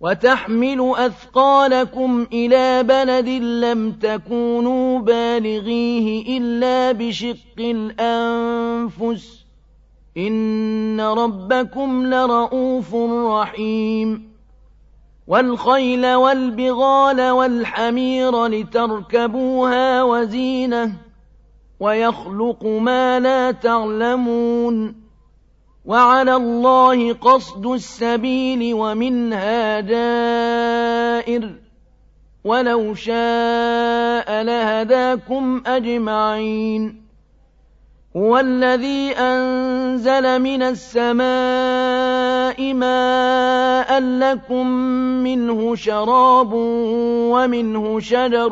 وتحمل أثقالكم إلى بلد لم تكونوا بالغيه إلا بشق الأنفس. إن ربكم لرؤوف رحيم. والخيل والبغال والحمير لتركبوها وزينة ويخلق ما لا تعلمون. وعلى الله قصد السبيل ومنها دائر ولو شاء لهداكم أجمعين. هو الذي أنزل من السماء ماء لكم منه شراب ومنه شجر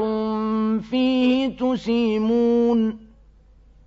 فيه تسيمون.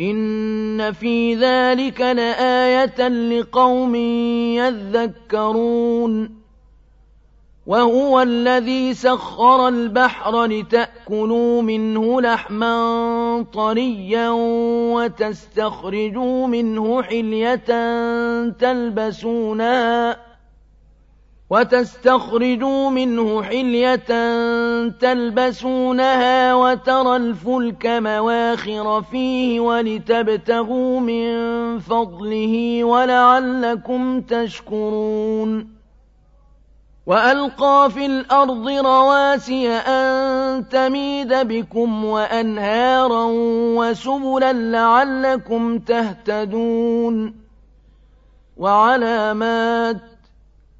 إن في ذلك لآية لقوم يذكرون وهو الذي سخر البحر لتأكلوا منه لحما طريا وتستخرجوا منه حلية تلبسونها وتستخرجوا منه حلية تلبسونها وترى الفلك مواخر فيه ولتبتغوا من فضله ولعلكم تشكرون. وألقى في الأرض رواسي أن تميد بكم وأنهارا وسبلا لعلكم تهتدون. وعلامات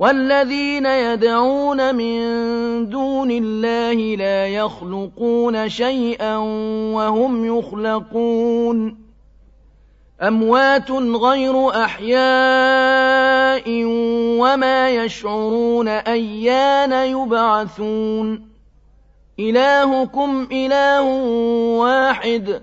والذين يدعون من دون الله لا يخلقون شيئا وهم يخلقون أموات غير أحياء وما يشعرون أيان يبعثون إلهكم إله واحد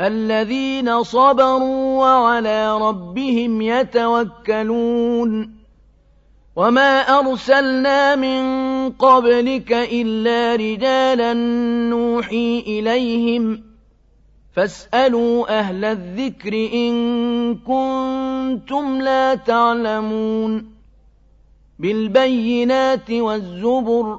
الذين صبروا وعلى ربهم يتوكلون. وما أرسلنا من قبلك إلا رجالا نوحي إليهم. فاسألوا أهل الذكر إن كنتم لا تعلمون. بالبينات والزبر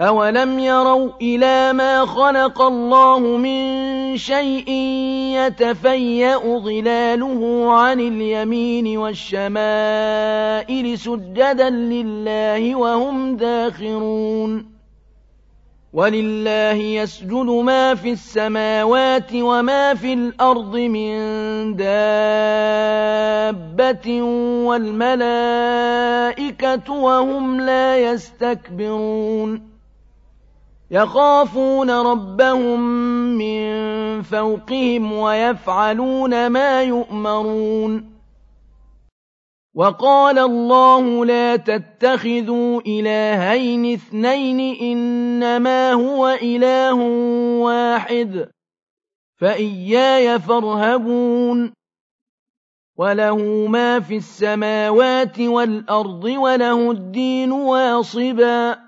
أولم يروا إلى ما خلق الله من شيء يتفيأ ظلاله عن اليمين والشمائل سجدا لله وهم داخرون ولله يسجد ما في السماوات وما في الأرض من دابة والملائكة وهم لا يستكبرون يخافون ربهم من فوقهم ويفعلون ما يؤمرون. وقال الله لا تتخذوا إلهين اثنين إنما هو إله واحد فإياي فارهبون. وله ما في السماوات والأرض وله الدين واصباً.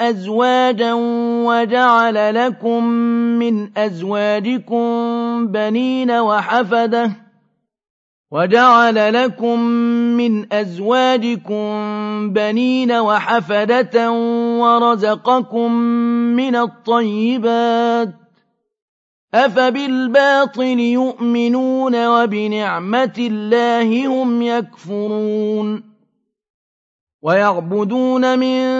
أزواجا وجعل لكم من أزواجكم بنين وحفدة وجعل لكم من أزواجكم بنين وحفدة ورزقكم من الطيبات أفبالباطل يؤمنون وبنعمة الله هم يكفرون ويعبدون من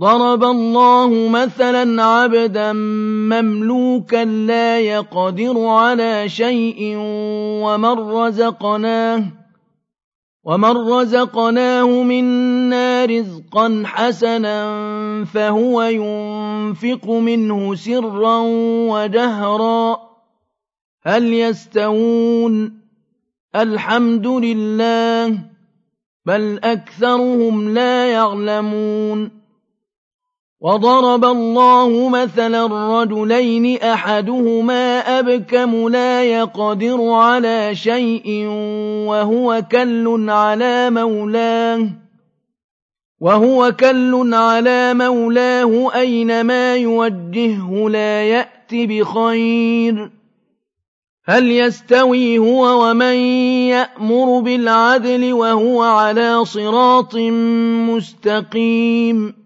ضرب الله مثلا عبدا مملوكا لا يقدر على شيء ومن رزقناه ومن رزقناه منا رزقا حسنا فهو ينفق منه سرا وجهرا. هل يستوون؟ الحمد لله بل أكثرهم لا يعلمون. وضرب الله مثلا رجلين أحدهما أبكم لا يقدر على شيء وهو كل على مولاه وهو كل على مولاه أينما يوجهه لا يأت بخير هل يستوي هو ومن يأمر بالعدل وهو على صراط مستقيم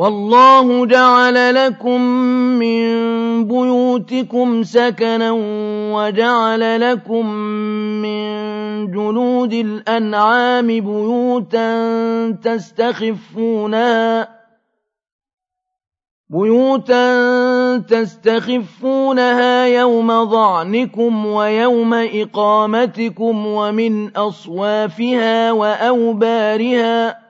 والله جعل لكم من بيوتكم سكنا وجعل لكم من جلود الأنعام بيوتا تستخفونها بيوتا تستخفونها يوم ضعنكم ويوم إقامتكم ومن أصوافها وأوبارها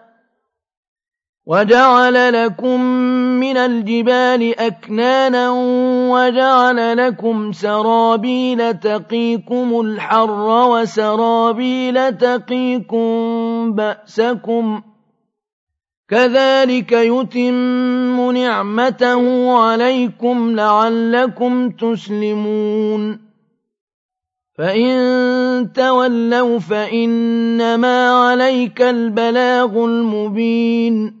وجعل لكم من الجبال أكنانا وجعل لكم سرابيل تقيكم الحر وسرابيل تقيكم بأسكم كذلك يتم نعمته عليكم لعلكم تسلمون فإن تولوا فإنما عليك البلاغ المبين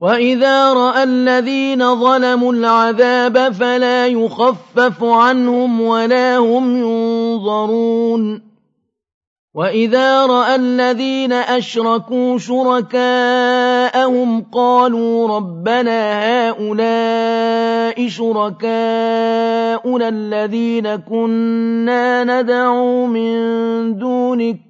وإذا رأى الذين ظلموا العذاب فلا يخفف عنهم ولا هم ينظرون وإذا رأى الذين أشركوا شركاءهم قالوا ربنا هؤلاء شركاؤنا الذين كنا ندعو من دونك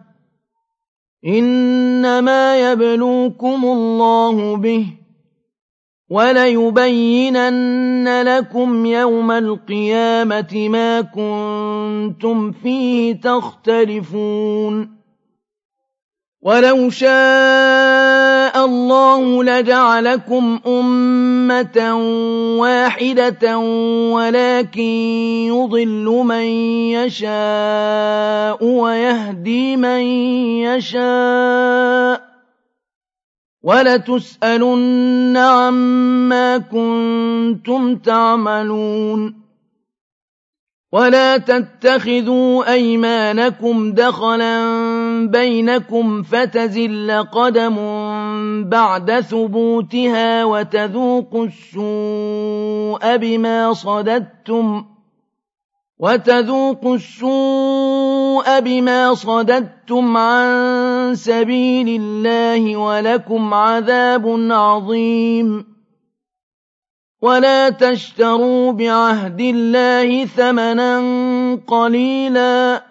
إنما يبلوكم الله به وليبينن لكم يوم القيامة ما كنتم فيه تختلفون. ولو شاء الله لجعلكم أمة واحدة ولكن يضل من يشاء ويهدي من يشاء ولتسألن عما كنتم تعملون ولا تتخذوا أيمانكم دخلا بينكم فتزل قدم بعد ثبوتها وتذوقوا السوء بما صددتم وتذوقوا السوء بما صددتم عن سبيل الله ولكم عذاب عظيم. ولا تشتروا بعهد الله ثمنا قليلا.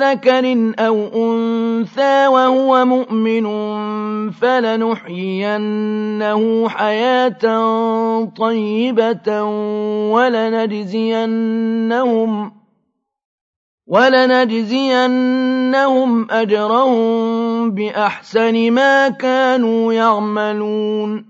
ذكر أو أنثى وهو مؤمن فلنحيينه حياة طيبة ولنجزينهم ولنجزينهم أجرهم بأحسن ما كانوا يعملون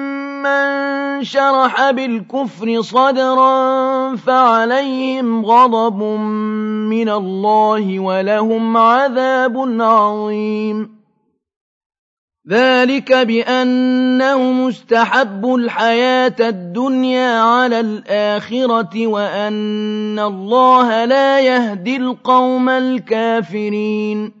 من شرح بالكفر صدرا فعليهم غضب من الله ولهم عذاب عظيم. ذلك بأنه مستحب الحياة الدنيا على الآخرة وأن الله لا يهدي القوم الكافرين.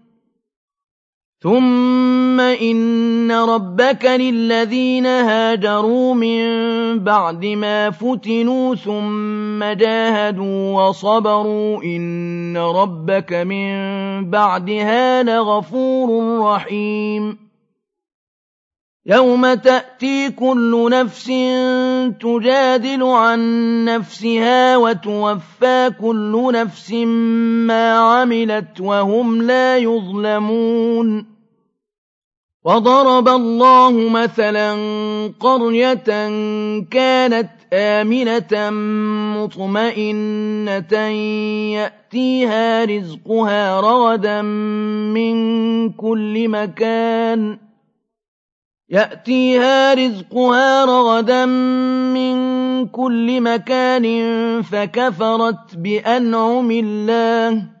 ثم إن ربك للذين هاجروا من بعد ما فتنوا ثم جاهدوا وصبروا إن ربك من بعدها لغفور رحيم يوم تأتي كل نفس تجادل عن نفسها وتوفى كل نفس ما عملت وهم لا يظلمون وضرب الله مثلا قرية كانت آمنة مطمئنة يأتيها رزقها رغدا من كل مكان يأتيها رزقها رغدا من كل مكان فكفرت بأنعم الله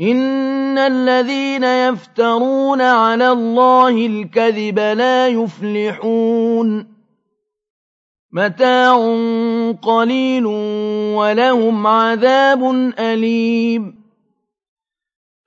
إن الذين يفترون على الله الكذب لا يفلحون متاع قليل ولهم عذاب أليم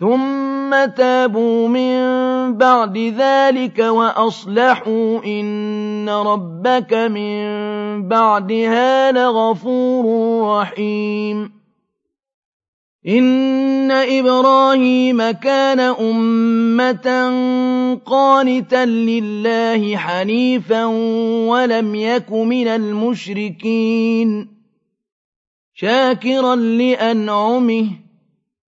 ثم تابوا من بعد ذلك وأصلحوا إن ربك من بعدها لغفور رحيم إن إبراهيم كان أمة قانتا لله حنيفا ولم يك من المشركين شاكرا لأنعمه